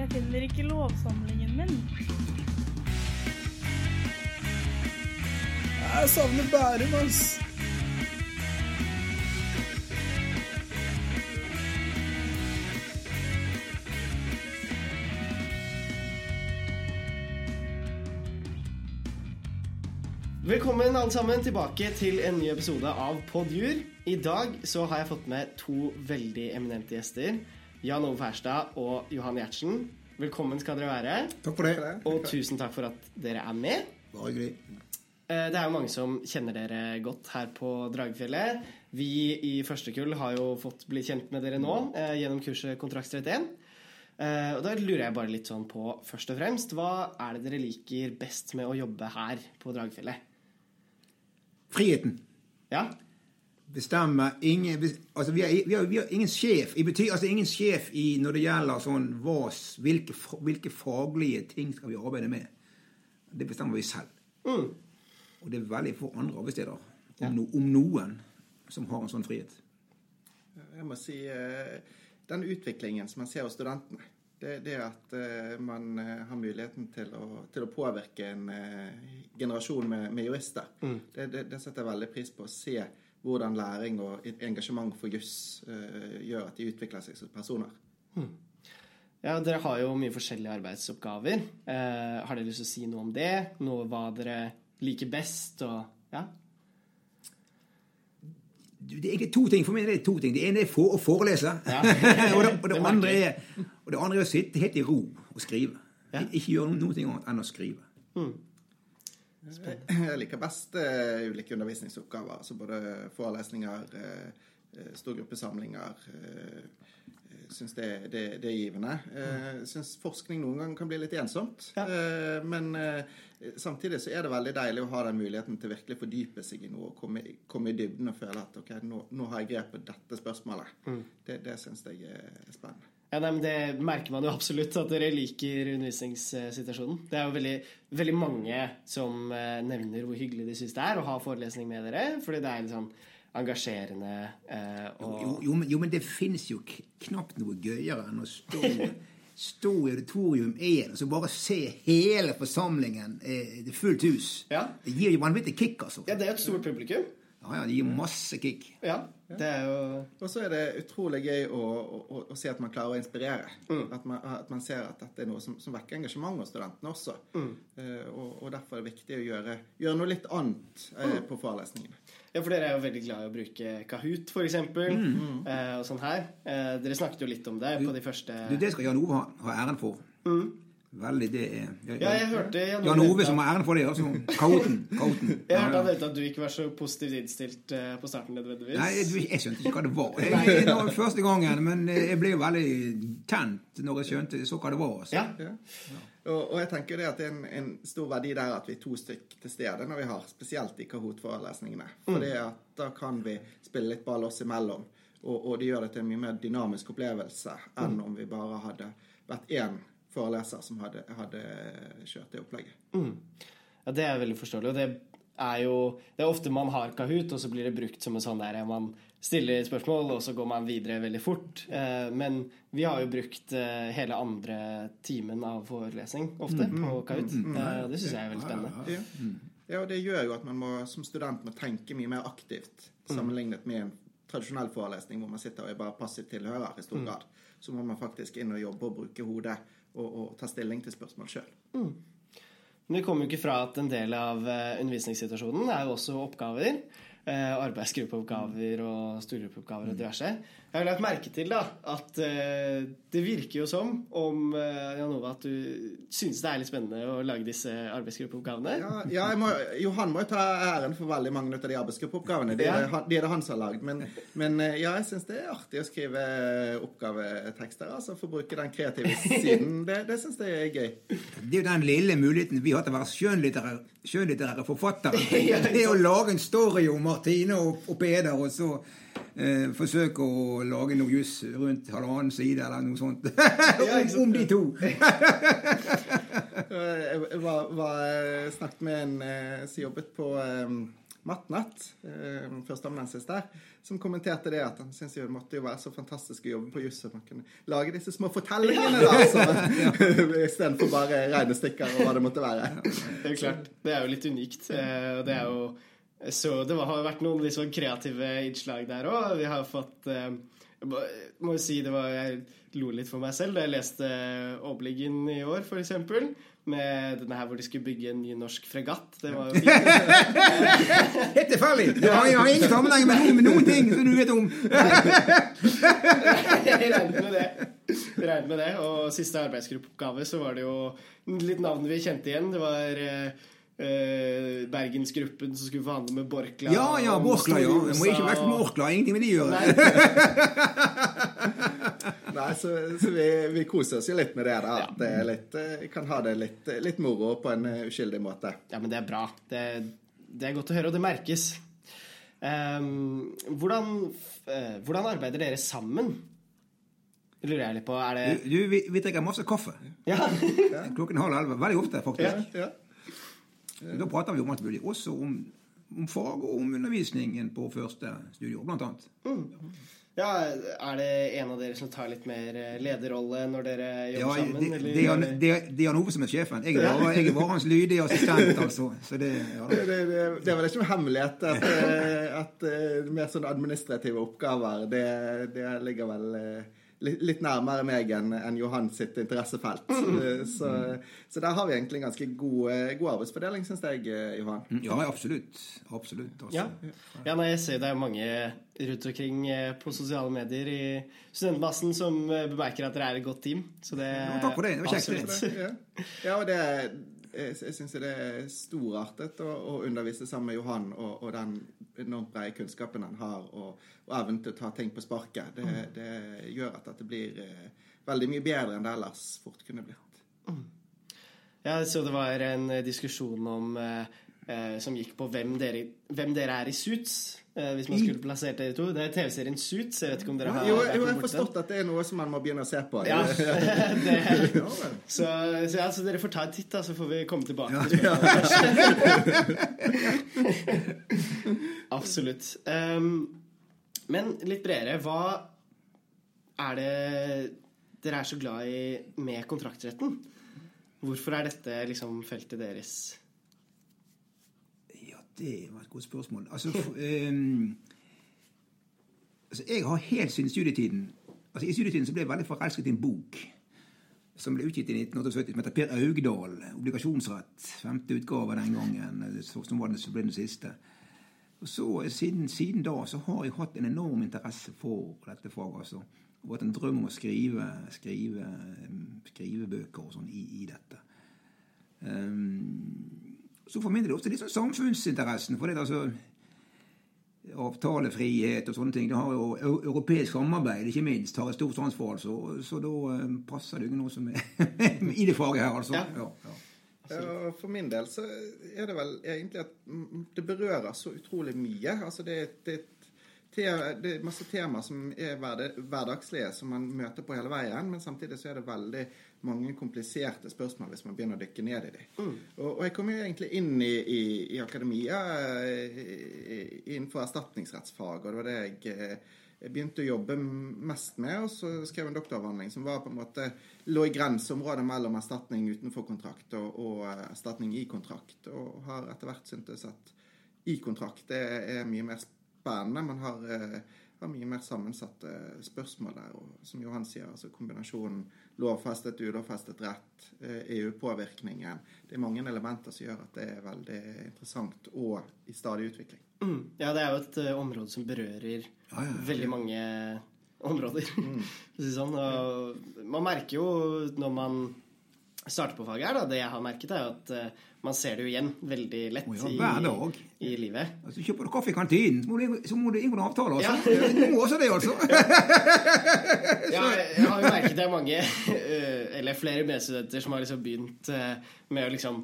Jeg finner ikke lovsamlingen min. Jeg savner Bærum, ass. Velkommen alle sammen tilbake til en ny episode av Podjur. I dag så har jeg fått med to veldig eminente gjester. Jan Ove Ferstad og Johan Gjertsen. Velkommen skal dere være. Takk for det. Og tusen takk for at dere er med. Bare hyggelig. Eh, Det er jo mange som kjenner dere godt her på Dragefjellet. Vi i første kull har jo fått bli kjent med dere nå eh, gjennom kurset Kontrakt 31. Eh, Og da lurer jeg bare litt sånn på, først og fremst, hva er det dere liker best med å jobbe her på Dragefjellet? Friheten. Ja? Bestemmer ingen Altså, vi har, vi har, vi har ingen sjef. I betyr, altså ingen sjef i når det gjelder sånn hva, hvilke, hvilke faglige ting skal vi arbeide med. Det bestemmer vi selv. Mm. Og det er veldig få andre arbeidssteder, om, no, om noen, som har en sånn frihet. Jeg må si eh, den utviklingen som man ser hos studentene. Det, det at eh, man eh, har muligheten til å, til å påvirke en generasjon med, med jurister. Det, det, det setter jeg veldig pris på å se hvordan læring og engasjement for juss eh, gjør at de utvikler seg som personer. Ja, Dere har jo mye forskjellige arbeidsoppgaver. Eh, har dere lyst til å si noe om det? Noe hva dere liker best? Og, ja? Det er egentlig to ting. For meg er det to ting. Det ene er for, å forelese. Ja. og, det, og, det Det andre er, og det andre er å sitte helt i ro og skrive. Ja. Ikke gjøre noe annet enn å skrive. Jeg liker best uh, ulike undervisningsoppgaver. Altså både forelesninger, eh, storgruppesamlinger. Uh, Syns det, det, det er givende. Uh, Syns forskning noen ganger kan bli litt ensomt. Ja. Uh, men samtidig så er det veldig deilig å ha den muligheten til virkelig fordype seg i noe og komme, komme i dybden og føle at ok, nå, nå har jeg grep på dette spørsmålet. Det, det syns jeg er spennende. Ja, nei, men Det merker man jo absolutt, at dere liker undervisningssituasjonen. Det er jo veldig, veldig mange som eh, nevner hvor hyggelig de syns det er å ha forelesning med dere. Fordi det er litt sånn engasjerende eh, og Jo, jo, men, jo, men det fins jo knapt noe gøyere enn å stå, stå i auditorium 1 og så bare se hele forsamlingen eh, det er fullt hus. Ja. Det gir jo vanvittig kick, altså. Ja, det er et stort publikum. Ja, ja, det gir masse kick. Ja, det er jo Og så er det utrolig gøy å, å, å se at man klarer å inspirere. At, man, at man ser at dette er noe som, som vekker engasjement hos studentene også. Eh, og, og derfor er det viktig å gjøre, gjøre noe litt annet eh, på forelesningene. Ja, for dere er jo veldig glad i å bruke Kahoot, for eksempel. Eh, og sånn her. Eh, dere snakket jo litt om det på de første Du, det skal Jan Ove ha, ha æren for. Veldig, det er Mm. Ja, jeg hørte Jan Jan Ove som har æren for det. altså Kaoten. kaoten. Jeg hørte han nevnte at du ikke var så positivt innstilt eh, på starten nødvendigvis. Nei, du, jeg skjønte ikke hva det var. Jeg, det var første gangen, men jeg ble jo veldig tent når jeg skjønte så hva det var. altså. Ja. Ja. Og, og jeg tenker det at det er en, en stor verdi der at vi er to stykk til stede når vi har spesielt i Kahoot-forelesningene. For det at da kan vi spille litt ball oss imellom. Og, og det gjør det til en mye mer dynamisk opplevelse enn om vi bare hadde vært én foreleser som hadde, hadde kjørt det opplegget. Ja, det er veldig forståelig. Og det er jo Det er ofte man har Kahoot, og så blir det brukt som en sånn der man stiller spørsmål, og så går man videre veldig fort. Eh, men vi har jo brukt eh, hele andre timen av forelesning ofte på Kahoot. Eh, og det syns jeg er veldig spennende. Ja. ja, og det gjør jo at man må, som student må tenke mye mer aktivt sammenlignet med en tradisjonell forelesning hvor man sitter og er bare passiv tilhører i stor grad. Så må man faktisk inn og jobbe og bruke hodet og, og ta stilling til spørsmål sjøl. Men det kommer jo ikke fra at en del av eh, undervisningssituasjonen er jo også oppgaver. Eh, arbeidsgruppeoppgaver og storgruppeoppgaver og diverse. Jeg har lagt merke til da, at eh, det virker jo som om eh, Jan Ove, at du synes det er litt spennende å lage disse arbeidsgruppeoppgavene. Ja, ja jeg må, Johan må jo ta æren for veldig mange av de arbeidsgruppeoppgavene. De, er det de er det han som har lagd. Men, men eh, ja, jeg syns det er artig å skrive oppgavetekster. Altså Få bruke den kreative siden. Det, det syns jeg er gøy. Det er jo den lille muligheten vi har til å være skjønnlitterære, skjønnlitterære forfattere. Det er å lage en story om Martine og, og Peder, og så eh, forsøke å lage noe juss rundt halvannen side, eller noe sånt. om, om de to. Jeg, jeg var, var, snakket med en eh, som jobbet på, eh, Matnatt, eh, førsteamanuensis der, som kommenterte det at han syntes det måtte jo være så fantastisk å jobbe på juss at man kunne lage disse små fortellingene da, så, istedenfor bare regnestykker og hva det måtte være. Det er jo klart. Det er jo litt unikt. Eh, det er jo Så det har vært noen liksom kreative innslag der òg. Vi har fått eh, jeg må- må jo si det var Jeg lo litt for meg selv da jeg leste Obliggen i år, for eksempel. Med denne her hvor de skulle bygge en ny norsk fregatt. Det var jo fint. Helt tilfeldig! Det har, har ingen sammenheng med noen, med noen ting som du vet om. Jeg regnet med det. Jeg regnet med det. Og siste arbeidsgruppeoppgave så var det jo litt navn vi kjente igjen. Det var eh, eh, Bergensgruppen som skulle forhandle med Borkla. Ja, ja, Borkla, ja. Det Jeg må ikke med og- Orkla. Ingenting med de å gjøre. Nei, så, så vi, vi koser oss jo litt med det. da. At det er litt, eh, kan ha det litt, litt moro på en eh, uskyldig måte. Ja, men det er bra. Det, det er godt å høre, og det merkes. Um, hvordan, eh, hvordan arbeider dere sammen? Lurer jeg litt på. Er det Du, du, vi, vi drikker masse kaffe. Ja. Klokken halv elleve. Veldig ofte, faktisk. Ja. Da prater vi om alt mulig. Også om, om fag og om undervisningen på første studieår, blant annet. ja. Er det en av dere som tar litt mer eh, lederrolle når dere Ja, jobber sammen? det, eller det, er, det- det, er, det er Ove som er sjefen. Jeg er bare, jeg er bare hans lydige assistent, altså. Så det, ja, Det, det, det, det er vel ikke noen hemmelighet at, eh, at eh, mer sånn administrative oppgaver, det, det ligger vel litt, litt nærmere meg enn en Johan sitt interessefelt. Eh, Så, så der har vi egentlig en ganske god, eh, god arbeidsfordeling, syns jeg, eh, Johan. ja, absolutt. Absolutt. Altså. Ja. ja, nei, jeg ser det er mange rundt omkring på sosiale medier i studentmassen som bemerker at dere er et godt team. Så det Ja, takk for det. Det var kjekt, Ja, ja og det jeg syns det er storartet å, å undervise sammen med Johan og, og den enormt brede kunnskapen han har, og, og evnen til å ta ting på sparket. Det, det gjør at det blir eh, veldig mye bedre enn det ellers fort kunne blitt. Ja, så det var en diskusjon om eh, eh, som gikk på hvem dere, hvem dere er i Suits. Eh, hvis man skulle plassert dere to. Det er TV-serien Suits. Jeg vet ikke om dere har Jo, jo, jeg har forstått at det er noe som man må begynne å se på. Ja, det, er så, så, ja, så dere får ta en titt, da, så får vi komme tilbake. Til Absolutt. Um, men litt bredere, hva er det dere er så glad i med kontraktsretten? Hvorfor er dette liksom feltet deres? Det var et godt spørsmål. Altså, for, um, altså Jeg har helt siden studietiden altså I studietiden så ble jeg veldig forelsket i en bok som ble utgitt i 1978, som heter Per Augdal, 'Obligasjonsrett'. Femte utgave den gangen, som var den, som ble den siste. Og så Siden, siden da så har jeg hatt en enorm interesse for dette faget. altså. Og hatt en drøm om å skrive, skrive, skrive bøker og sånn i, i dette. Um, så formidler det også litt sånn samfunnsinteressen. For det er altså avtalefrihet og sånne ting. Det har jo europeisk samarbeid, ikke minst, har et stort ansvar. Altså. Så da eh, passer det jo noe som er i det faget her, altså. Ja. Ja, ja. Ja, for min del så er det vel egentlig at det berører så utrolig mye. Altså det, et- det, er det er masse temaer som er hverdagslige, som man møter på hele veien. Men samtidig så er det veldig mange kompliserte spørsmål hvis man begynner å dykke ned i dem. Og, og jeg kom jo egentlig inn i, i, i akademia eh, innenfor erstatningsrettsfag, og det var det jeg eh, jeg begynte å jobbe mest med, og så skrev jeg en doktoravhandling som var på en måte lå i grenseområdet mellom erstatning utenfor kontrakt og, og eh, erstatning i kontrakt. Og har etter hvert syntes at i kontrakt det er mye mer spennende. Man har, eh, har mye mer sammensatte spørsmål der. Og som Johan sier, altså kombinasjonen lovfestet, ulovfestet rett, eh, EU-påvirkningen. Det er mange elementer som gjør at det er veldig interessant og i stadig utvikling. Mm. Ja, det er jo et eh, område som berører Ja, ja, veldig mange områder. det sånn. Man merker jo når man starter på faget her, da, det jeg har merket, er at uh, man ser det jo igjen veldig lett oh, ja, hver dag. i, i livet. Altså, Kjøper du kaffe i kantinen, så må du, så må du inngå en avtale. Ja. Altså. Du må også det, altså. Ja, jeg har jo merket det er mange, uh, eller flere medstudenter, som har liksom begynt uh, med å liksom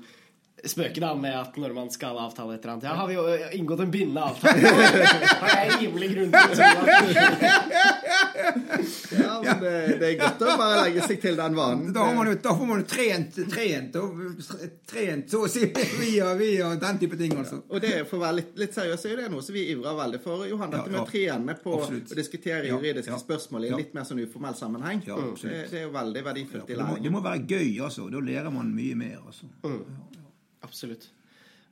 spøke da med at når man skal avtale et eller annet Ja, har vi jo inngått en bindende avtale? Har jeg rimelig grunn til å tro at Ja, men det, det er godt å bare legge seg til den vanen. Da, har man jo, da får man jo trent, trent, og, trent så å si via, via den type ting, altså. Og det, for å være litt, litt seriøs, er jo det noe som vi ivrer veldig for. Johan, dette med ja. å trene på Absolutt. å diskutere juridiske ja. spørsmål i en litt mer sånn uformell sammenheng. Ja, det, det er jo veldig verdifullt i læringen. det må være gøy, altså. Da lærer man mye mer, altså. Absolutt.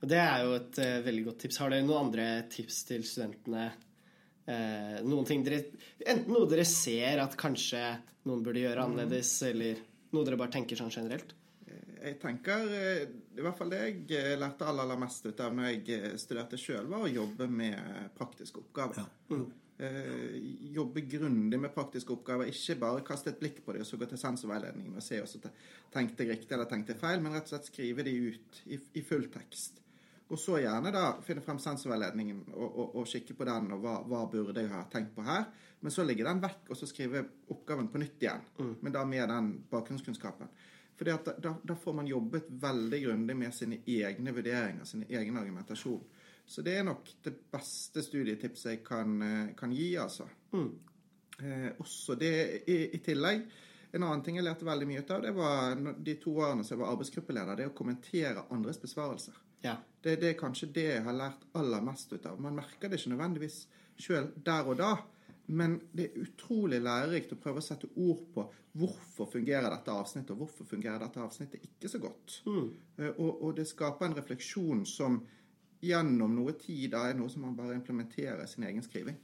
Og det er jo et uh, veldig godt tips. Har dere noen andre tips til studentene? Eh, noen ting dere Enten noe dere ser at kanskje noen burde gjøre annerledes, eller noe dere bare tenker sånn generelt? Jeg tenker, eh, i hvert fall det jeg eh, lærte aller, aller mest ut av når jeg eh, studerte sjøl, var å jobbe med praktiske oppgaver. Eh, jobbe grundig med praktiske oppgaver. Ikke bare kaste et blikk på det og så gå til sensorveiledningen og se om jeg tenkte riktig eller tenkte feil, men rett og slett skrive de ut i, i full tekst. Og så gjerne da finne frem sensorveiledningen og, og, og kikke på den, og hva, hva burde jeg ha tenkt på her. Men så legge den vekk og så skrive oppgaven på nytt igjen. Men da med den bakgrunnskunnskapen. Fordi at da, da får man jobbet veldig grundig med sine egne vurderinger, sin egen argumentasjon. Så det er nok det beste studietipset jeg kan, eh, kan gi, altså. Eh, også det i, i tillegg En annen ting jeg lærte veldig mye ut av, det var de to årene som jeg var arbeidsgruppeleder, det å kommentere andres besvarelser. Ja. Det, det er kanskje det jeg har lært aller mest ut av. Man merker det ikke nødvendigvis sjøl der og da, men det er utrolig lærerikt å prøve å sette ord på hvorfor fungerer dette avsnittet, og hvorfor fungerer dette avsnittet ikke så godt. Mm. Og, og det skaper en refleksjon som gjennom noe tid da er noe som man bare implementerer i sin egen skriving.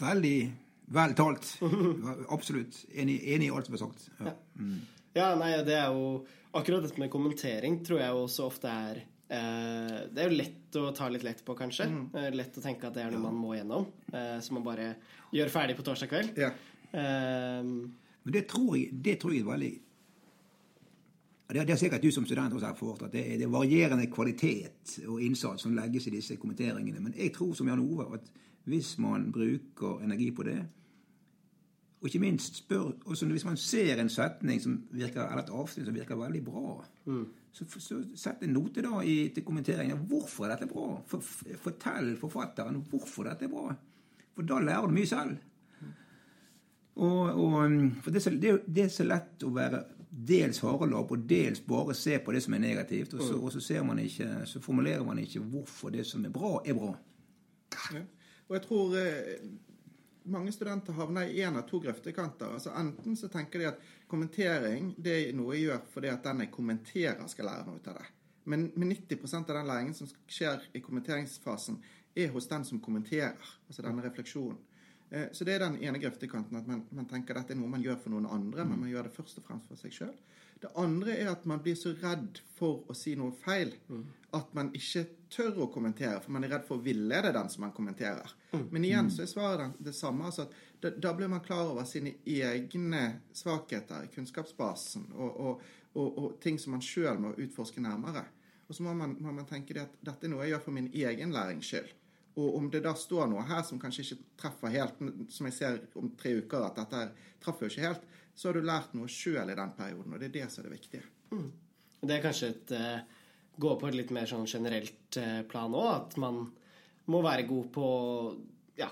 Veldig vel talt. Absolutt. Enig, enig i alt som er sagt. Ja. Ja, nei, det er jo Akkurat dette med kommentering tror jeg også ofte er eh, Det er jo lett å ta litt lett på, kanskje. Eh, lett å tenke at det er noe man må gjennom. Eh, som man bare gjør ferdig på torsdag kveld. Ja. Eh, Men det tror jeg, det tror jeg er veldig det, det er sikkert du som student også har erfart at det er, det er varierende kvalitet og innsats som legges i disse kommenteringene. Men jeg tror som Jan Ove at hvis man bruker energi på det, og ikke minst spør også Hvis man ser en setning som virker, eller et avsnitt som virker veldig bra, så, f- så sett en note da i, til kommenteringen. Hvorfor er dette bra? For, fortell forfatteren hvorfor dette er bra. For da lærer du mye selv. Og, og, for det er, så, det, er, jo- det er så lett å være dels harelabb og dels bare se på det som er negativt. Og så, og så, ser man ikke, så formulerer man ikke hvorfor det som er bra, er bra. Ja. Og jeg tror eh, mange studenter havner i én av to grøftekanter. Altså Enten så tenker de at kommentering det er noe jeg gjør fordi at den jeg kommenterer, skal lære noe ut av det. Men, men 90% av den læringen som skjer i kommenteringsfasen, er hos den som kommenterer. Altså denne refleksjonen. Eh, Så det er den ene grøftekanten, at man, man tenker at dette er noe man gjør for noen andre, men man gjør det først og fremst for seg sjøl. Det andre er at man blir så redd for å si noe feil at man ikke tør å kommentere, for man er redd for å villede den som man kommenterer. Men igjen så er svaret det samme. altså at da, da blir man klar over sine egne svakheter i kunnskapsbasen og, og, og, og ting som man sjøl må utforske nærmere. Og så må man, må man tenke det at dette er noe jeg gjør for min egen lærings skyld. Og om det da står noe her som kanskje ikke treffer helt, som jeg ser om tre uker at dette traff jo ikke helt, så har du lært noe sjøl i den perioden, og det er det som er det viktige. Det er kanskje et eh, Gå på et litt mer sånn generelt eh, plan òg. At man må være god på ja,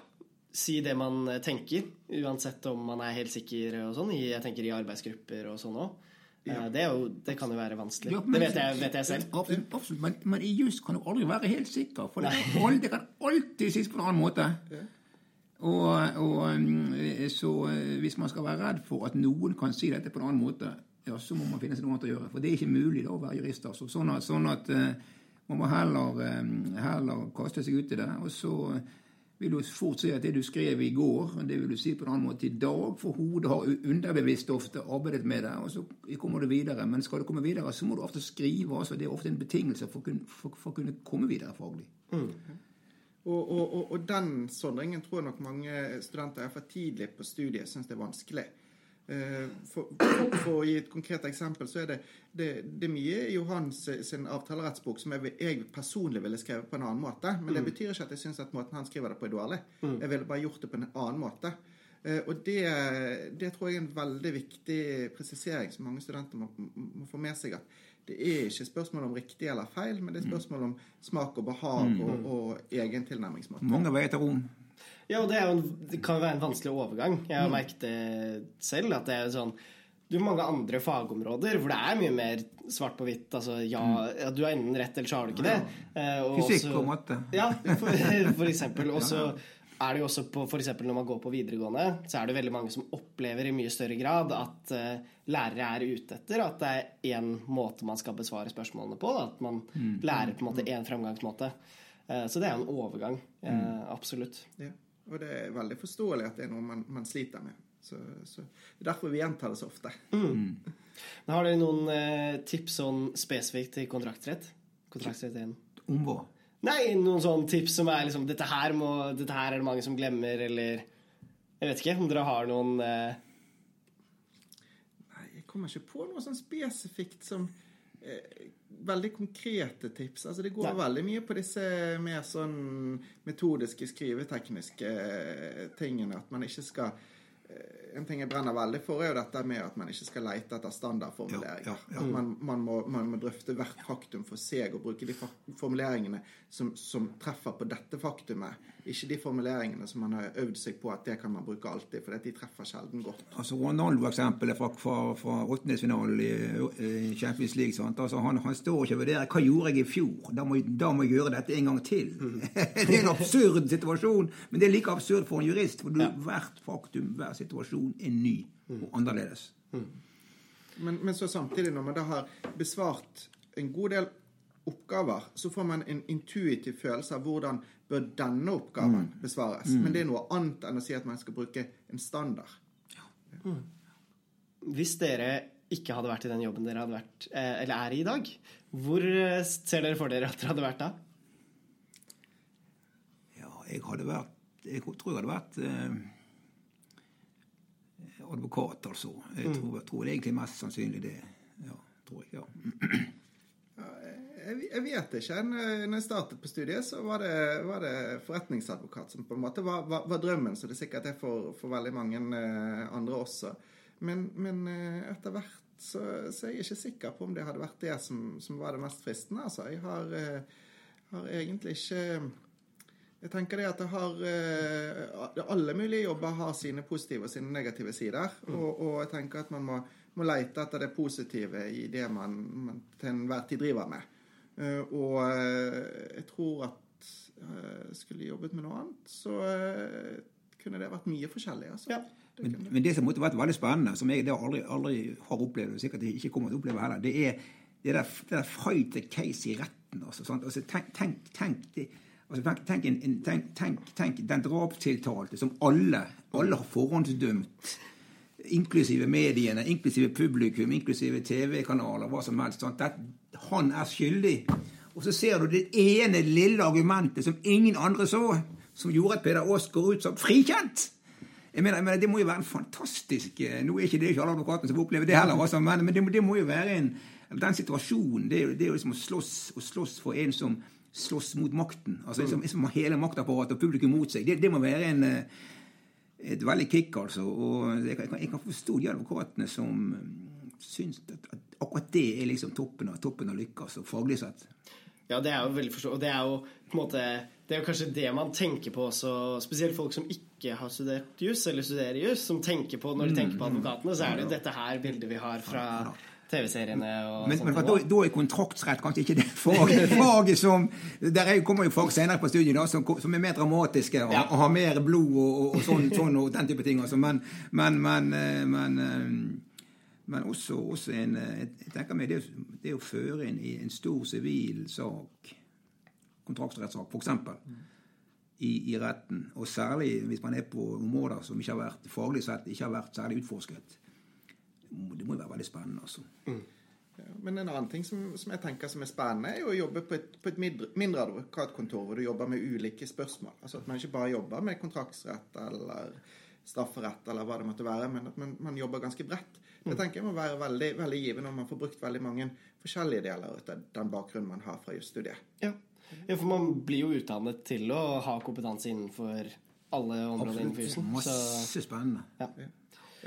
si det man eh, tenker. Uansett om man er helt sikker og sånn. Jeg tenker i arbeidsgrupper og sånn òg. Det, er jo- det kan jo være vanskelig. Ja, men- det vet jeg, vet jeg selv. Absolutt, absolutt. Men, men i juss kan du aldri være helt sikker, for det, det kan alltid sies på en annen måte. Og, og um, så eh, hvis man skal være redd for at noen kan si dette på en annen måte, ja, så må man finne seg noe annet å gjøre. For det er ikke mulig da å være jurist. Altså. Sånn at, sånn at eh, man må heller, eh, heller kaste seg ut i det. Og så vil du fort si at det du skrev i går, det vil du si på en annen måte i dag, for hodet har underbevisst ofte arbeidet med det, og så kommer du videre. Men skal du komme videre, så må du ofte skrive. altså Det er ofte en betingelse for for, for å kunne komme videre faglig. Og, og, og, og den sondringen tror jeg nok mange studenter er for tidlig på studiet syns det er vanskelig. Eh, For, for, for å gi et konkret eksempel, så er det, det, det er mye i Johans sin avtalerettsbok som jeg, jeg personlig ville skrevet på en annen måte. Men det betyr ikke at jeg syns at måten han skriver det på, er dårlig. Jeg ville bare gjort det på en annen måte. Eh, Og det, det tror jeg er en veldig viktig presisering som mange studenter må, må få med seg. at det er ikke spørsmål om riktig eller feil, men det er spørsmål om smak og behag og, og egen tilnærmingsmåte. Mange veier til Rom. Ja, og det, er jo en, det kan jo være en vanskelig overgang. Jeg har merket det selv. At det er sånn Du har mange andre fagområder hvor det er mye mer svart på hvitt. Altså ja, ja du har enden rett, eller så har du ikke det. Ja. og Fysikk også- og matte. Ja, for, for eksempel. Og så er det jo også på for eksempel når man går på videregående, så er det veldig mange som opplever i mye større grad at uh, lærere er ute etter at det er én måte man skal besvare spørsmålene på. At man lærer på en måte én fremgangsmåte. Uh, så det er en overgang. Eh, absolutt. Ja. Og det er veldig forståelig at det er noe man, man sliter med. Så, så Det er derfor vi gjentar det så ofte. Mm. har dere noen eh, tips sånn spesifikt til kontraktrett? Kontraktrett 1. Om hva? Nei, noen sånne tips som er liksom dette her, må, dette her er det mange som glemmer, eller Jeg vet ikke om dere har noen eh, Nei, jeg kommer ikke på noe sånn spesifikt som eh, Veldig konkrete tips. Altså Det går Nei. veldig mye på disse mer sånn metodiske, skrivetekniske eh, tingene. At man ikke skal En ting jeg brenner veldig for, er jo dette med at man ikke skal lete etter standardformuleringer. Ja, ja, ja. At man, man, må, man må drøfte hvert faktum for seg og bruke de formuleringene som, som treffer på dette faktumet. Ikke de formuleringene som man har øvd seg på at det kan man bruke alltid, for de treffer sjelden godt. Altså Ronaldo-eksempelet fra, fra, fra åttendedelsfinalen i, i Champions League. Altså, han, han står ikke og vurderer hva gjorde jeg i fjor. Da må, da må jeg gjøre dette en gang til. det er en absurd situasjon, men det er like absurd for en jurist. For du, hvert faktum, hver situasjon er ny og annerledes. Men, men så samtidig, når man da har besvart en god del oppgaver, så får man en intuitiv følelse av hvordan bør denne oppgaven besvares. Men det er noe annet enn å si at man skal bruke en standard. Hvis dere ikke hadde vært i den jobben dere hadde vært, eh, eller er i i dag, hvor eh, ser dere for dere at dere hadde vært da? Ja, jeg hadde vært Jeg tror jeg hadde vært eh, advokat, altså. Jeg tror, jeg tror det er egentlig mest sannsynlig det. Ja, tror jeg. ja. Jeg, vet ikke. Når når jeg startet på studiet, så var det, var det forretningsadvokat som på en måte var, var, var drømmen, så det er sikkert det for, for veldig mange eh, andre også. Men, men eh, etter hvert så, så er jeg ikke sikker på om det hadde vært det som, som var det mest fristende. Altså, jeg har, eh, har egentlig ikke jeg tenker det at det har eh, Alle mulige jobber har sine positive og sine negative sider. Og, og jeg tenker at man må, må lete etter det positive i det man, man til enhver tid driver med. Uh, og eh, jeg tror at eh, skulle jeg jobbet med noe annet, så eh, kunne det vært mye forskjellig. Altså. Ja. Det Men, det. men det som måtte vært veldig spennende, som jeg aldri, aldri har opplevd, og sikkert ikke kommer til å oppleve heller, det er det der, det der fight the case i retten. Altså, sant? Altså, tenk, tenk, tenk, det, altså, tenk, tenk, en, en, tenk, tenk, den drapstiltalte som alle, alle har forhåndsdømt. Inklusive mediene, inklusive publikum, inklusive TV-kanaler, hva som helst. Sant? Det, han er skyldig. Og så ser du det ene lille argumentet som ingen andre så, som gjorde at Peder Aas går ut som frikjent. Jeg mener, jeg mener, Det må jo være en fantastisk eh, Nå er ikke det ikke alle advokatene som får oppleve det heller, altså, men det, må- det må jo være en Den situasjonen, det er jo, det er jo liksom å slåss, å slåss for en som slåss mot makten. Altså liksom, som, en som har hele maktapparatet og publikum mot seg. Det, det må være en eh, et veldig kick, altså. Og jeg kan, jeg kan forstå de advokatene som mm, syns at, at akkurat det er liksom toppen av, toppen av lykke, altså faglig sett. Ja, det er jo veldig forståelig. Og det er jo på en måte Det er jo kanskje det man tenker på også, spesielt folk som ikke har studert juss, eller studerer juss, som tenker på Når de tenker på advokatene, så er det jo dette her bildet vi har fra TV-seriene og Men, sånt. men da, da er kontraktsrett kanskje ikke det faget, faget som Der er, kommer jo fag senere på studiet da, som, som er mer dramatiske og, Ja. og har mer blod og, og, og sånn, sånn og den type ting. Altså. Men, men, men, eh, men, eh, men også, også en eh, Jeg tenker meg det, det å føre inn i en stor sivil sak, kontraktsrettssak f.eks., i, i retten, og særlig hvis man er på områder som ikke har vært faglig sett ikke har vært særlig utforsket, det må jo være veldig spennende. altså. Ja, men en annen ting som, som jeg tenker som er spennende, er jo å jobbe på et, på et mindre, mindre advokatkontor hvor du jobber med ulike spørsmål. Altså At man ikke bare jobber med kontraktsrett eller strafferett eller hva det måtte være, men at man, man jobber ganske bredt. Det tenker jeg må være veldig, veldig givende når man får brukt veldig mange forskjellige deler av den bakgrunnen man har fra jusstudiet. Ja. ja, for man blir jo utdannet til å ha kompetanse innenfor alle områder innenfor jussen. Så Masse spennende. ja.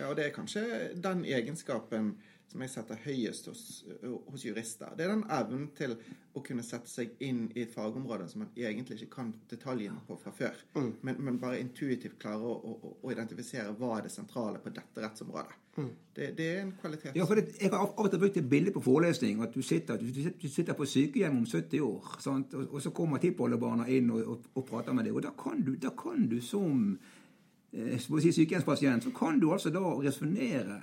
Ja, og det er kanskje den egenskapen som jeg setter høyest hos, hos jurister. Det er den evnen til å kunne sette seg inn i et fagområde som man egentlig ikke kan detaljene på fra før, men, men bare intuitivt klarer å, å, å identifisere hva er det sentrale på dette rettsområdet. Det, det er en kvalitet. Ja, for det, Jeg har av og til brukt et bilde på forelesning. at Du sitter, du, du sitter på sykehjem om 70 år, sant? Og, og så kommer tippoldebarna inn og, og, og prater med deg. Og da kan du, da kan du som si sykehjemspasient, så kan du altså da resonnere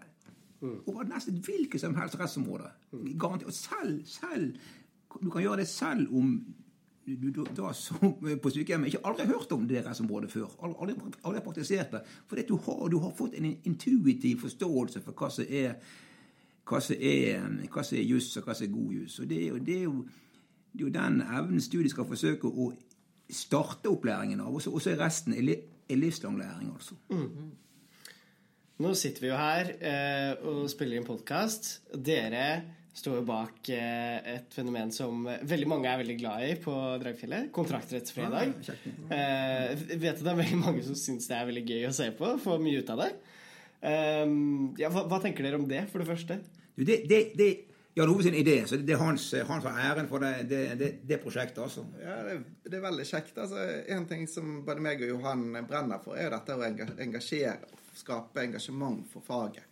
over nesten hvilket som helst rettsområde. Garantert. Og selv, selv Du kan gjøre det selv om du, du da som på sykehjemmet ikke aldri har hørt om det rettsområdet før. Aldri, aldri, praktisert det. For du har, du har fått en intuitiv forståelse for hva som er hva som er, hva som er juss, og hva som er god juss. Og det jo, det, er jo, det er jo den evnen studiet skal forsøke å starte opplæringen av. Og så og så er resten er, li, livslang læring, altså. Nå sitter vi jo her eh, og spiller inn podkast. Dere står jo bak eh, et fenomen som veldig mange er veldig glad i på Dragfjellet. Kontraktsrettsfredag. Eh, vet du det er veldig mange som syns det er veldig gøy å se på? Får mye ut av det. Eh, ja, hva, hva tenker dere om det, for det første? Du, det, det, det Jan Ove sin idé, så det er hans, han får æren for det, det, det, det prosjektet, altså. Ja, det, det er veldig kjekt. Altså, en ting som både meg og Johan brenner for, er jo dette å engasjere skape engasjement for faget.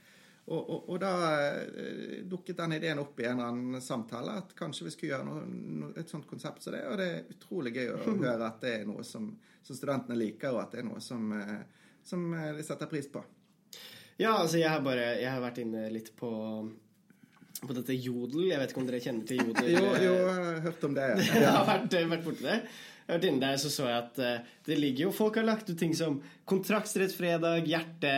Og, og, og da eh, dukket den ideen opp i en eller annen samtale at kanskje vi skulle gjøre noe, noe, et sånt konsept som det. Og det er utrolig gøy å høre at det er noe som, som studentene liker, og at det er noe som, eh, som eh, de setter pris på. Ja, altså jeg har bare Jeg har vært inne litt på på dette Jodel. Jeg vet ikke om dere kjenner til Jodel? Jo, jo, jeg har hørt om det. Jeg har vært, vært borti det. Jeg har vært inne der, så så jeg at eh, det ligger jo Folk har lagt ut ting som kontraktsrettsfredag, hjerte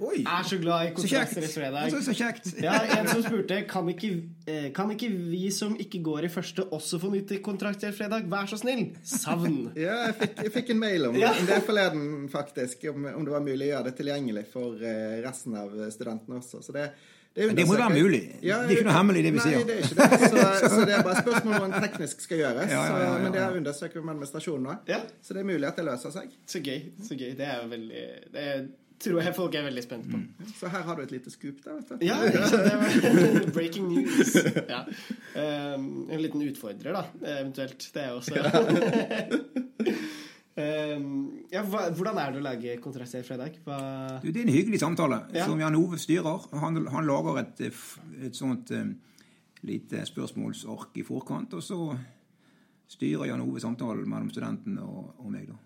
Oi. Er så glad i Så kjekt! kontraktsrettsfredag. Så, så kjekt. Ja, en som spurte kan ikke, eh, kan ikke vi som ikke går i første, også få nyte kontraktsrettsfredag? Vær så snill! Savn. Ja, jeg fikk, jeg fikk en mail om, Ja. om det forleden, faktisk. Om, om det var mulig å gjøre det tilgjengelig for eh, resten av studentene også. Så det, det, Men det må være mulig. Det er ikke noe hemmelig, det vi nei, sier. det er ikke det. Så, så det er bare spørsmål om hvordan teknisk skal gjøres. Ja, ja, ja, ja, Så, men det er undersøker vi med administrasjonen nå. Ja. Så det er mulig at det løser seg. Så gøy. så gøy. Det er jo veldig Det tror jeg folk er veldig spent på. Så her har du et lite scoop der, vet du. Ja, var breaking news. Ja. Um, en liten utfordrer, da, eventuelt. Det er også um, ja, hva, Hvordan er det å lage i fredag? Hva Du, det er en hyggelig samtale Ja. som Jan Ove styrer. Han, han lager et, et sånt um, lite spørsmålsark i forkant, og så styrer Jan Ove samtalen mellom studenten og, og meg, da.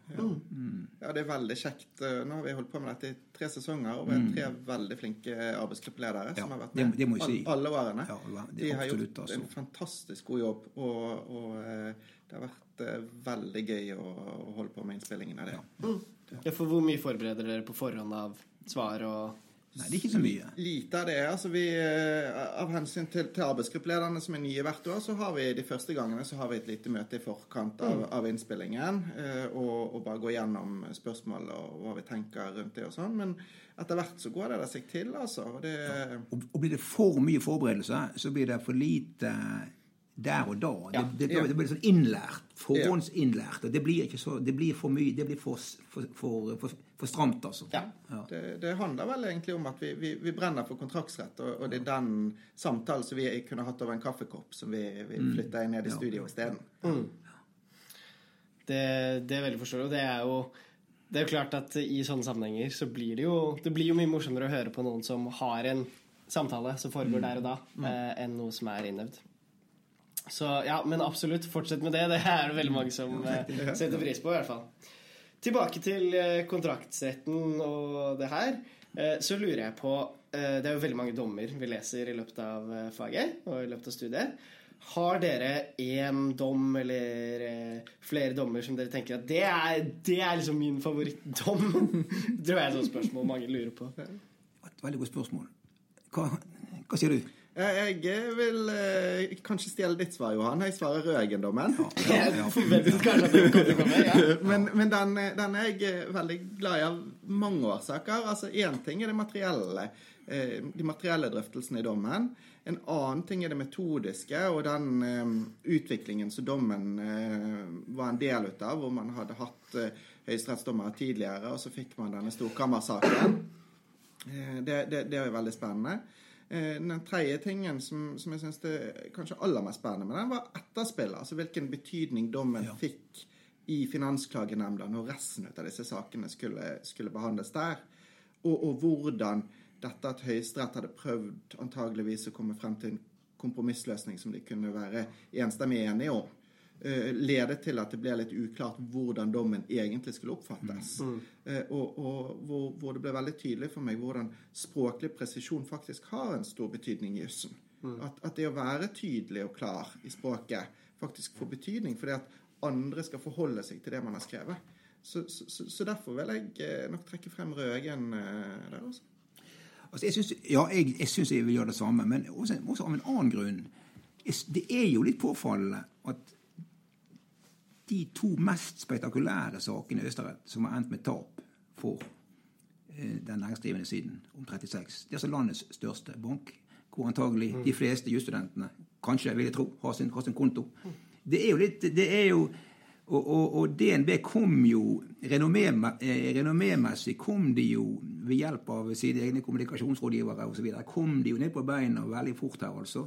Ja, det er veldig kjekt. Eh, Nå har vi holdt på med dette i tre sesonger, og vi er tre veldig flinke arbeidsgruppeledere som Mm. Har vært med det må jeg si. alle årene. Ja, det er De har absolutt, gjort altså. en fantastisk god jobb, og, og eh, det har vært eh, veldig gøy å, å holde på med innspillingen av det. ja, for Hvor mye forbereder dere på forhånd av svar og Nei, det er ikke så mye. Lite av det. altså vi, eh, Av hensyn til, til arbeidsgruppelederne som er nye hvert år, så har vi de første gangene så har vi et lite møte i forkant av, av innspillingen. eh, Og, og bare gå gjennom spørsmål og hva vi tenker rundt det og sånn. Men etter hvert så går det der seg til, altså. Og det, Og, og blir det for mye forberedelse, så blir det for lite der og da. Ja. Det, det, Ja. det blir sånn innlært. Forhåndsinnlært. Og det blir ikke så Det blir for mye. Det blir for, for, for, for, for stramt, altså. Ja. det, det handler vel egentlig om at vi, vi, vi brenner for kontraktsrett, og, og det er den samtalen som vi kunne hatt over en kaffekopp, som vi, vi flytter ned i studio isteden. Det, det er veldig forståelig. Og det er jo det er jo klart at i sånne sammenhenger så blir det jo Det blir jo mye morsommere å høre på noen som har en samtale som foregår der og da, eh, enn noe som er innøvd. Så ja, men absolutt, fortsett med det. Det er det veldig mange som eh, setter pris på, i hvert fall. Tilbake til eh, kontraktsretten og det her. Eh, så lurer jeg på eh, Det er jo veldig mange dommer vi leser i løpet av eh, faget og i løpet av studiet. Har dere én dom eller eh, flere dommer som dere tenker at det er, det er liksom min favorittdom? det er et sånt spørsmål mange lurer på. Et veldig godt spørsmål. Hva, hva sier du? Eh, Jeg vil eh, kanskje stjele ditt svar, Johan. Jeg svarer rød eiendommen. Ja. Men, men den, den er jeg eh, veldig glad i av mange årsaker. Altså Én ting er det materielle, eh, de materielle drøftelsene i dommen. En annen ting er det metodiske og den eh, utviklingen som dommen eh, var en del av, hvor man hadde hatt eh, høyesterettsdommere tidligere, og så fikk man denne storkammersaken. Eh, Det, det, det er veldig spennende. Eh, Den tredje tingen som, som jeg syns er kanskje aller mest spennende, men den var etterspillet. Altså hvilken betydning dommen fikk i Finansklagenemnda når resten av disse sakene skulle, skulle behandles der. Og, og hvordan dette at Høyesterett hadde prøvd antageligvis å komme frem til en kompromissløsning som de kunne være enstemmig enige om, ledet til at det ble litt uklart hvordan dommen egentlig skulle oppfattes. Mm. og og hvor, hvor det ble veldig tydelig for meg hvordan språklig presisjon faktisk har en stor betydning i jussen. At, at det å være tydelig og klar i språket faktisk får betydning fordi at andre skal forholde seg til det man har skrevet. Så, så, så, derfor vil jeg eh, nok trekke frem Røgen eh, der også. Altså, jeg synes, ja, jeg, jeg syns jeg vil gjøre det samme, men også, også av en annen grunn. Det er jo litt påfallende at de to mest spektakulære sakene i Østerrett som har endt med tap for eh, den næringsdrivende siden om 36, det er altså landets største bank, hvor antagelig de fleste jusstudentene, kanskje vil jeg tro, har sin, har sin konto. Det er jo litt det er jo, og, og, og DNB kom jo eh, Renommémessig kom de jo ved hjelp av sine egne kommunikasjonsrådgivere osv. kom de jo ned på beina veldig fort her, altså.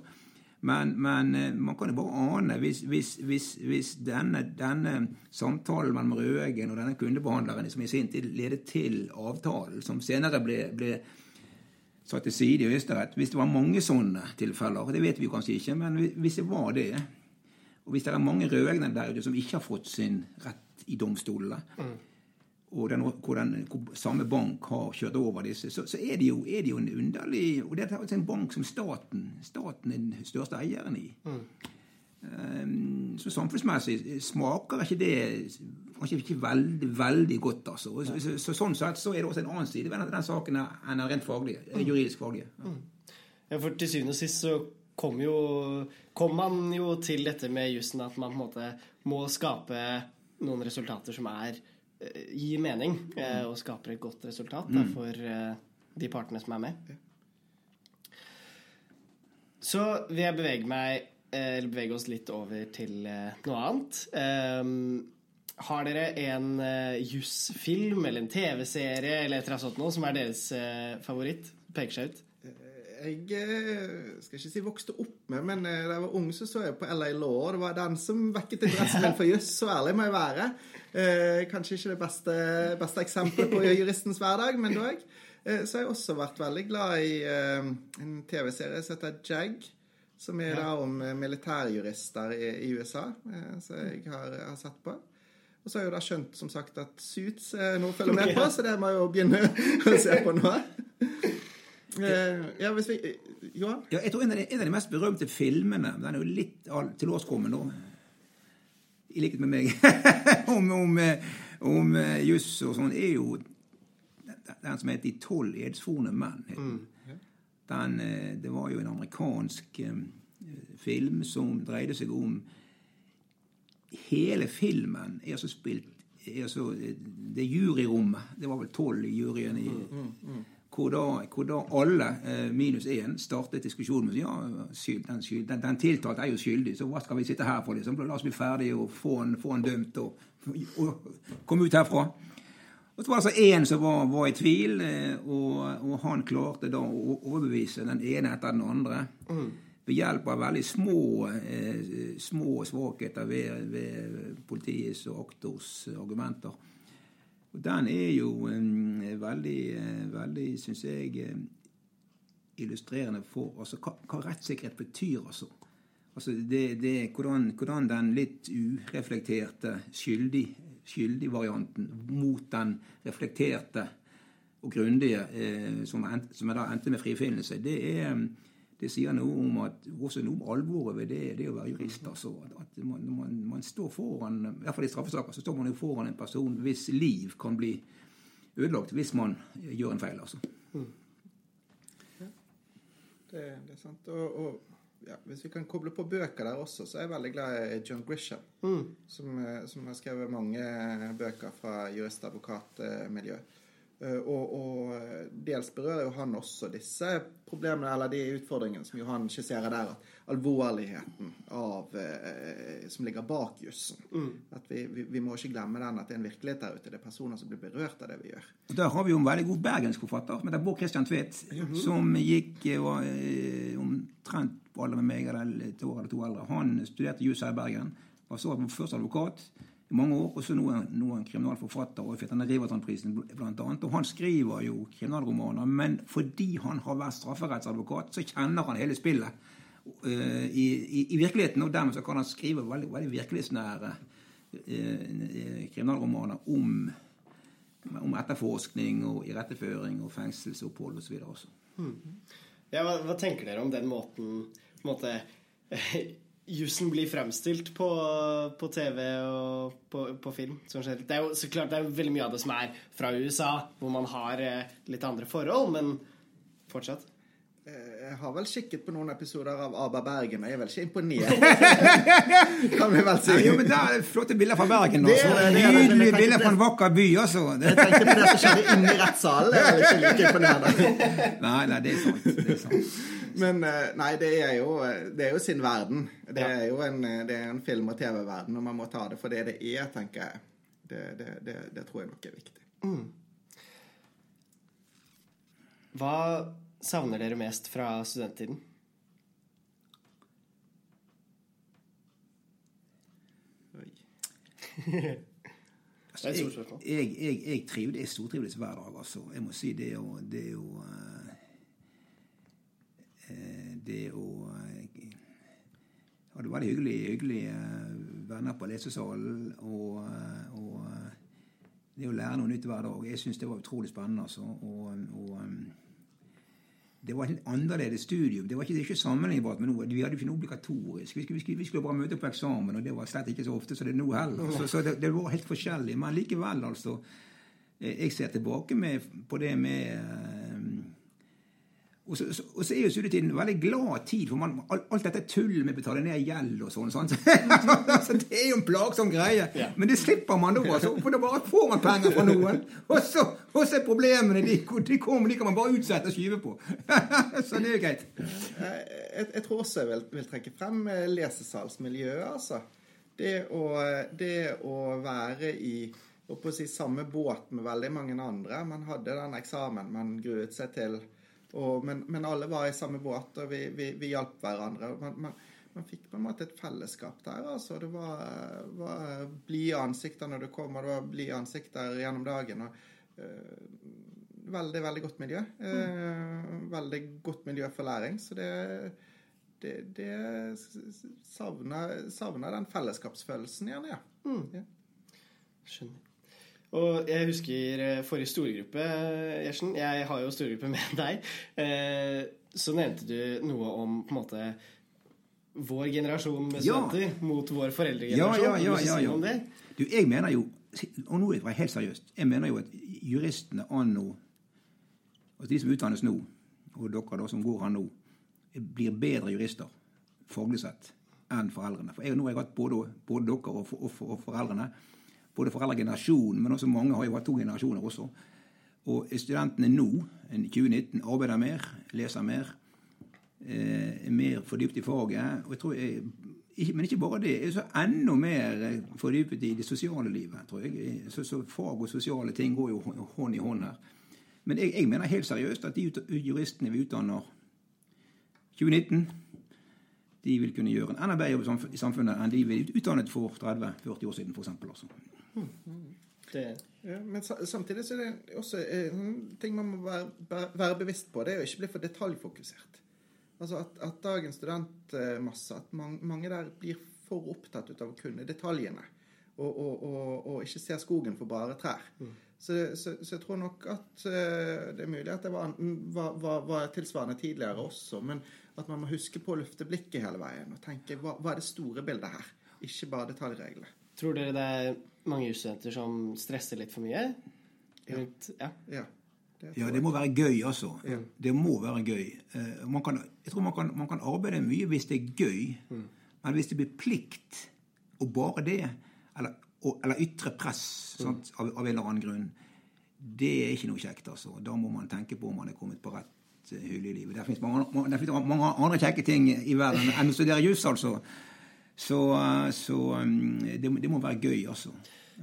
Men, men eh, man kan jo bare ane hvis, hvis, hvis, hvis denne, denne samtalen mellom Røegen og denne kundebehandleren som i sin tid ledet til avtalen, som senere ble, ble satt til side i Høyesterett Hvis det var mange sånne tilfeller, det vet vi kanskje ikke, men hvis det var det Og hvis det er mange rødegner der ute som ikke har fått sin rett i domstolene, og den, hvor, den, hvor samme bank har kjørt over disse, så, så er, det jo, er det jo en underlig Og dette er altså en bank som staten staten er den største eieren i. Um, så samfunnsmessig smaker ikke det kanskje ikke veldig veldig godt. altså. Så, så, så, sånn sett så er det også en annen side ved den, saken enn den rent faglige, juridisk faglige. Ja. Ja, for til syvende og sist så kom jo kom man jo til dette med jussen at man på en måte må skape noen resultater som er eh, gir mening, eh, og skaper et godt resultat da, for eh, de partene som er med. Så vil jeg bevege meg eh, eller bevege oss litt over til eh, noe annet. Um, har dere en uh, jussfilm eller en TV-serie eller et eller annet sånt noe som er deres eh, favoritt? Peker seg ut? Jeg eh, skal ikke si vokste opp med, men eh, da jeg var ung, så så jeg på LA Law. Det var den som vekket interessen min for juss. Så ærlig må jeg være. Eh, kanskje ikke det beste, beste eksempelet på juristens hverdag, men dog. Eh, så har jeg også vært veldig glad i eh, en TV-serie som heter Jag. Som er da om militærjurister i, i USA, som jeg har, har sett på. Og så har jeg jo da skjønt som sagt at Suits er noe å følge med på, så det må jeg jo begynne å se på nå. Ja, hvis vi Johan? Ja, jeg tror en av, de, en av de mest berømte filmene Den er jo litt all- tilårskommen nå, i likhet med meg, om, om, eh, om eh, juss og sånn, er jo den- som heter 'De tolv edsvorne menn'. Mm. den. Eh, det var jo en amerikansk film som dreide seg om Hele filmen er altså spilt er eh, Det juryrommet Det var vel tolv i juryen i hvor da, hvor da alle, eh, minus én, startet diskusjonen med ja, skyld, den, skyld, den, den tiltalte er jo skyldig, så hva skal vi sitte her for? liksom? La oss bli ferdige og få han, få han dømt og, og komme ut herfra. Og så var det altså én som var, var i tvil, eh, og, og han klarte da å overbevise den ene etter den andre. Ved hjelp av veldig små, eh, små svakheter ved, ved politiets og aktors argumenter. Og den er jo veldig, eh, veldig syns jeg, eh, illustrerende for altså, hva, hva rettssikkerhet betyr. altså. Altså det, det, hvordan, hvordan den litt ureflekterte skyldig, skyldig-varianten mot den reflekterte og grundige, eh, som, som da endte med frifinnelse, det, er, det sier noe om at også noe om alvoret ved det, det å være jurist. altså, at man, man, man står foran, i hvert fall i straffesaker så står man jo foran en person hvis liv kan bli ødelagt hvis man gjør en feil. altså. Det, det er sant. Og, og ja, hvis vi kan koble på bøker der også, så er jeg veldig glad i John Grisham. Som, eh, som har skrevet mange bøker fra jurist- og advokatmiljø. Eh, Og, og eh, dels berører jo han også disse problemene, eller de utfordringene som Johan skisserer der. At alvorligheten av, eh, som ligger bak jussen. At vi, vi, vi må ikke glemme den, at det er en virkelighet der ute. Det er personer som blir berørt av det vi gjør. Der har vi jo en veldig god bergensk forfatter som heter Bård Christian Tvedt. Som gikk og var, eh, omtrent på alder med meg, eller et år eller to eldre. Han studerte juss her i Bergen. Var så først advokat i mange år, og så nå er han kriminalforfatter. og fikk denne Riverton-prisen blant annet. Og han skriver jo kriminalromaner, men fordi han har vært strafferettsadvokat, så kjenner han hele spillet uh, i, i, i virkeligheten. Og dermed så kan han skrive veldig, veldig virkelighetsnære uh, kriminalromaner om om etterforskning og iretteføring og fengselsopphold osv. også. Ja, hva, hva tenker dere om den måten på en måte, jussen blir fremstilt på, på TV og på, på film? Som. Det er jo så klart det er veldig mye av det som er fra USA, hvor man har eh, litt andre forhold, men fortsatt. Eh, Jeg har vel kikket på noen episoder av Aba Bergen, og jeg er vel ikke imponert. kan vi vel si. Jo, men der er flotte bilder fra Bergen. Er det, det Nydelige bilder fra en vakker by, også. Jeg tenkte på det som skjedde inne i rettssalen. Jeg er vel ikke like imponerende. nei, nei, det er sant. Det er sant. Men eh, nei, det er jo, det er jo sin verden. Det er jo en, eh, det er en film- og TV-verden, og man må ta det for det det er, tenker jeg. Det, det, det, det tror jeg nok er viktig. Hva savner dere mest fra studenttiden? Oi. Altså, er jeg, jeg, jeg, jeg jeg stortrivdes hver dag, altså. Jeg må si det å Det er jo eh, Det å hadde ha det veldig hyggelig, hyggelig eh, venner på lesesalen. Og, eh, og eh, det å lære noe nytt hver dag. Jeg syns det var utrolig spennende. altså. Og, og eh, det var et litt annerledes studium. Det var ikke, det ikke sammenlignbart med noe. Vi hadde ikke noe obligatorisk. Vi skulle, vi, skulle, vi skulle bare møte på eksamen, og det var slett ikke så ofte som det er nå heller. Så, så det, det var helt forskjellig. Men likevel, altså. eh, Jeg ser tilbake med, på det med eh, og så, så, og så er jo studietiden en veldig glad tid, for man, alt, dette tullet med å betale ned gjeld og sånn. sånn. så det er jo en plagsom greie. Ja. Men det slipper man da, altså, for da bare får man penger fra noen. Og så, og så er problemene de, de kommer, de kan man bare utsette og skyve på. så det er jo greit. Jeg, jeg, tror også jeg vil, vil trekke frem eh, lesesalsmiljøet, altså. Det å, det å være i å si, samme båt med veldig mange andre. Man hadde den eksamen man gruet seg til. Og, men, men alle var i samme båt, og vi, vi, vi hjalp hverandre. Man, man, man fikk på en måte et fellesskap der. altså. Det var, var blide ansikter når du kom, og det var blide ansikter gjennom dagen. og øh, Veldig, veldig godt miljø. Eh, veldig godt miljø for læring. Så det, det, det savner, savner den fellesskapsfølelsen gjerne, ja. ja. Skjønner. Og jeg husker eh, forrige storegruppe, Gjersen. Jeg har jo storegruppe med deg. Eh, Så nevnte du noe om på en måte vår generasjon med Ja. studenter mot vår Ja, foreldregenerasjon. ja, ja, ja, ja, ja. Du, jeg mener jo Og nå er jeg helt seriøst. Jeg mener jo at juristene anno Altså de som utdannes nå, og dere da som går her nå, blir bedre jurister faglig sett enn foreldrene. For jeg, nå har jeg hatt både, både dere og, for, og, for, og foreldrene. Både foreldregenerasjonen, men også mange har jo hatt to generasjoner også. Og studentene nå, i 2019, arbeider mer, leser mer, eh, er mer fordypt i faget. Og jeg tror jeg, men ikke bare det. Jeg er så enda mer fordypet i det sosiale livet, tror jeg. Så, så fag og sosiale ting går jo hånd i hånd her. Men jeg, jeg mener helt seriøst at de juristene vi utdanner 2019, de vil kunne gjøre en enda bedre jobb i samfunnet enn de vi utdannet for 30-40 år siden, f.eks. Altså. Det Ja, men samtidig så er det også eh, en ting man må være, være- bevisst på. Det er å ikke bli for detaljfokusert. Altså at, at dagens studentmasse, at mange, mange der blir for opptatt ut av å kunne detaljene. Og, og, og, og ikke ser skogen for bare trær. Så, så, så jeg tror nok at eh, det er mulig at det var, var, var, var tilsvarende tidligere også. Men at man må huske på å løfte blikket hele veien og tenke hva, hva er det store bildet her? Ikke bare detaljreglene. Tror dere det er mange jusstudenter som stresser litt for mye? Rundt, ja. Ja, det Ja, det må være gøy, altså. Ja. Det må være gøy. Eh, Man kan, jeg tror man kan, man kan arbeide mye hvis det er gøy, men hvis det blir plikt, og bare det, eller, og, eller ytre press sant, av, av en eller annen grunn, det er ikke noe kjekt. altså. Da må man tenke på om man er kommet på rett eh, hylle i livet. Det finnes mange, mange andre kjekke ting i verden enn å studere juss, altså. Så, eh, så um, det, det må være gøy, altså.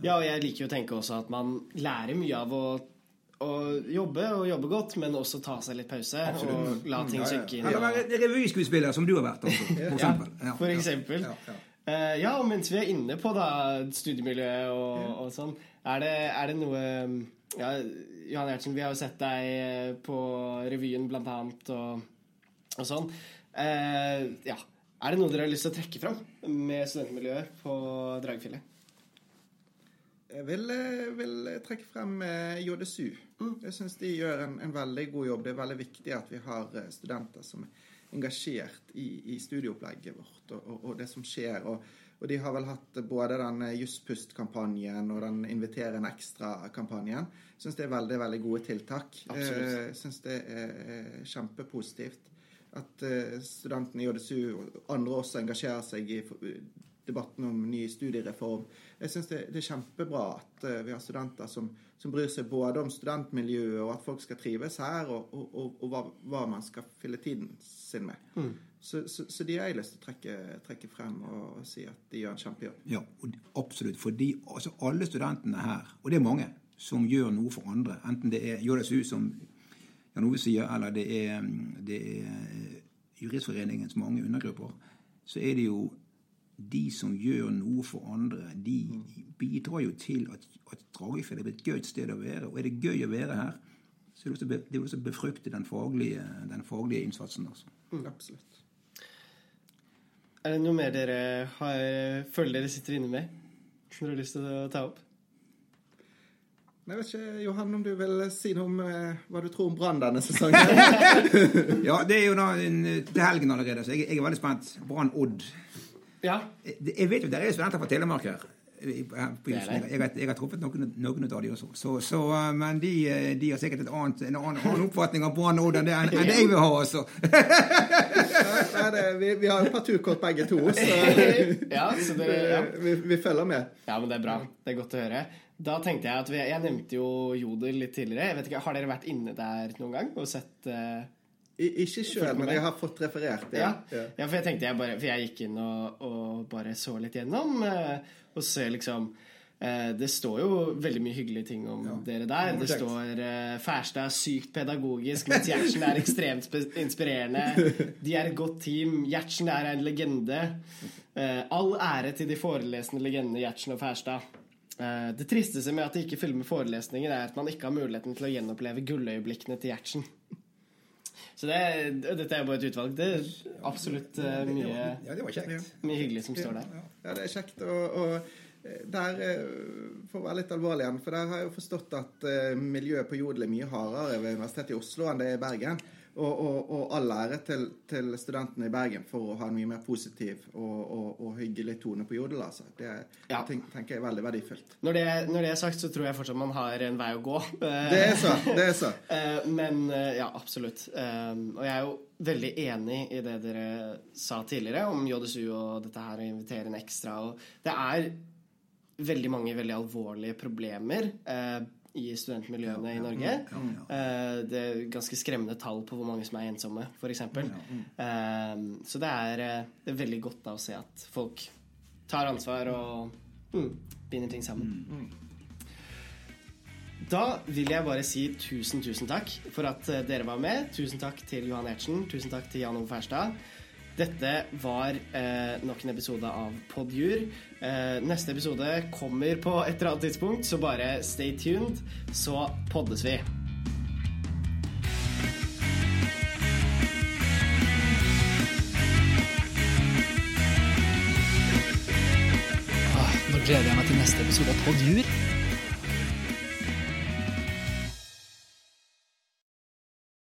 Ja, og jeg liker jo å tenke også at man lærer mye av å, å jobbe og jobbe godt, men også ta seg litt pause og la ting synke inn. Ja, være revyskuespiller, som du har vært, altså, for eksempel. Ja, for eksempel. Ja, ja. Eh, ja, og mens vi er inne på da studiemiljøet og, og sånn, er det, er det noe ja, Johan Gjertsen, vi har jo sett deg eh, på revyen blant annet og, og sånn. Eh, ja. Er det noe dere har lyst til å trekke fram med studentmiljøet på Dragefjellet? Jeg vil, eh, vil trekke frem eh, JSU. Jeg syns de gjør en, en, veldig god jobb. Det er veldig viktig at vi har eh, studenter som er engasjert i, i studieopplegget vårt og, og, og, det som skjer. Og, og, de har vel hatt både den Jusspust-kampanjen og den Inviter en ekstra-kampanjen. Syns det er veldig veldig gode tiltak. Jeg syns det er kjempepositivt at studentene i JSU og andre også engasjerer seg i debatten om ny studiereform. Jeg syns det, det, er kjempebra at uh, vi har studenter som, som, bryr seg både om studentmiljøet og at folk skal trives her, og, og, og, og hva, hva, man skal fylle tiden sin med. Mm. Så, så, så, de har jeg lyst til å trekke, trekke, frem og si at de gjør en kjempejobb. Ja, absolutt. Fordi altså, alle studentene her, og det er mange, som gjør noe for andre, enten det er JSU, som Jan Ove sier, eller det er, det er Juristforeningens mange undergrupper, så er det jo de som gjør noe for andre, de bidrar jo til at, at Dragefjell er et gøy sted å være. Og er det gøy å være her, så er det også, også befrukte den faglige, den faglige innsatsen. Altså. Mm, absolutt. Er det noe mer dere har, føler dere sitter inne med, som dere har lyst til å ta opp? Jeg vet ikke, Johan, om du vil si noe om eh, hva du tror om Brann denne sesongen? ja, det er jo da til helgen allerede, så jeg, jeg er veldig spent. Brann-Odd. Ja. Jeg vet jo det er studenter fra Telemark her. Jeg, jeg, jeg, har truffet noen, noen av de også. Så, så, men de, de, har sikkert annet, en annen, annen, oppfatning av Brann Odd enn det enn jeg vil ha, altså. ja, det, vi, vi, har et par turkort begge to, så, ja, så det, ja. vi, vi, følger med. Ja, men det er bra. Det er godt å høre. Da tenkte jeg at vi, Jeg nevnte jo Jodel litt tidligere. Jeg vet ikke, Har dere vært inne der noen gang og sett uh, ikke sjøl, men jeg har fått referert det. Ja. Ja. ja, for jeg tenkte jeg bare For jeg gikk inn og, og bare så litt gjennom, uh, og ser liksom eh, det står jo veldig mye hyggelige ting om ja. dere der. Det står Færstad er sykt pedagogisk, mens Gjertsen er ekstremt inspirerende. De er et godt team. Gjertsen er en legende. All ære til de forelesende legendene Gjertsen og Færstad. Uh, det tristeste med at det ikke filmer forelesninger, er at man ikke har muligheten til å gjenoppleve gulløyeblikkene til Gjertsen. Så det, dette er bare et utvalg. Det er absolutt uh, mye, ja, det var kjekt. mye hyggelig som står der. Ja, det er kjekt. Og, og eh, der, eh, for å være litt alvorlig igjen, for der har jeg jo forstått at miljøet på Jodel er mye hardere ved Universitetet i Oslo enn det er i Bergen. Og, og, og all ære til, til, studentene i Bergen for å ha en mye mer positiv og, og hyggelig tone på Jodel. Altså. Det ja. tenker jeg er veldig verdifullt. Når det, når det, er sagt, så tror jeg fortsatt man har en vei å gå. Det er så. det er så. Eh, men eh, ja, absolutt. Eh, og jeg er jo veldig enig i det dere sa tidligere om JSU og dette her å invitere en ekstra. Det er veldig mange veldig alvorlige problemer i studentmiljøene i Norge. Eh, det er ganske skremmende tall på hvor mange som er ensomme, f.eks. Eh, så det er, eh, det er veldig godt da å se at folk tar ansvar og mm, binder ting sammen. Mm. Mm. Da vil jeg bare si tusen, tusen takk for at dere var med. Tusen takk til Johan Ertsen. Tusen takk til Jan Ove Ferstad. Dette var eh, nok en episode av Podjur. Eh, neste episode kommer på et eller annet tidspunkt, så bare stay tuned, så poddes vi. Ah, nå gleder jeg meg til neste episode av Podjur.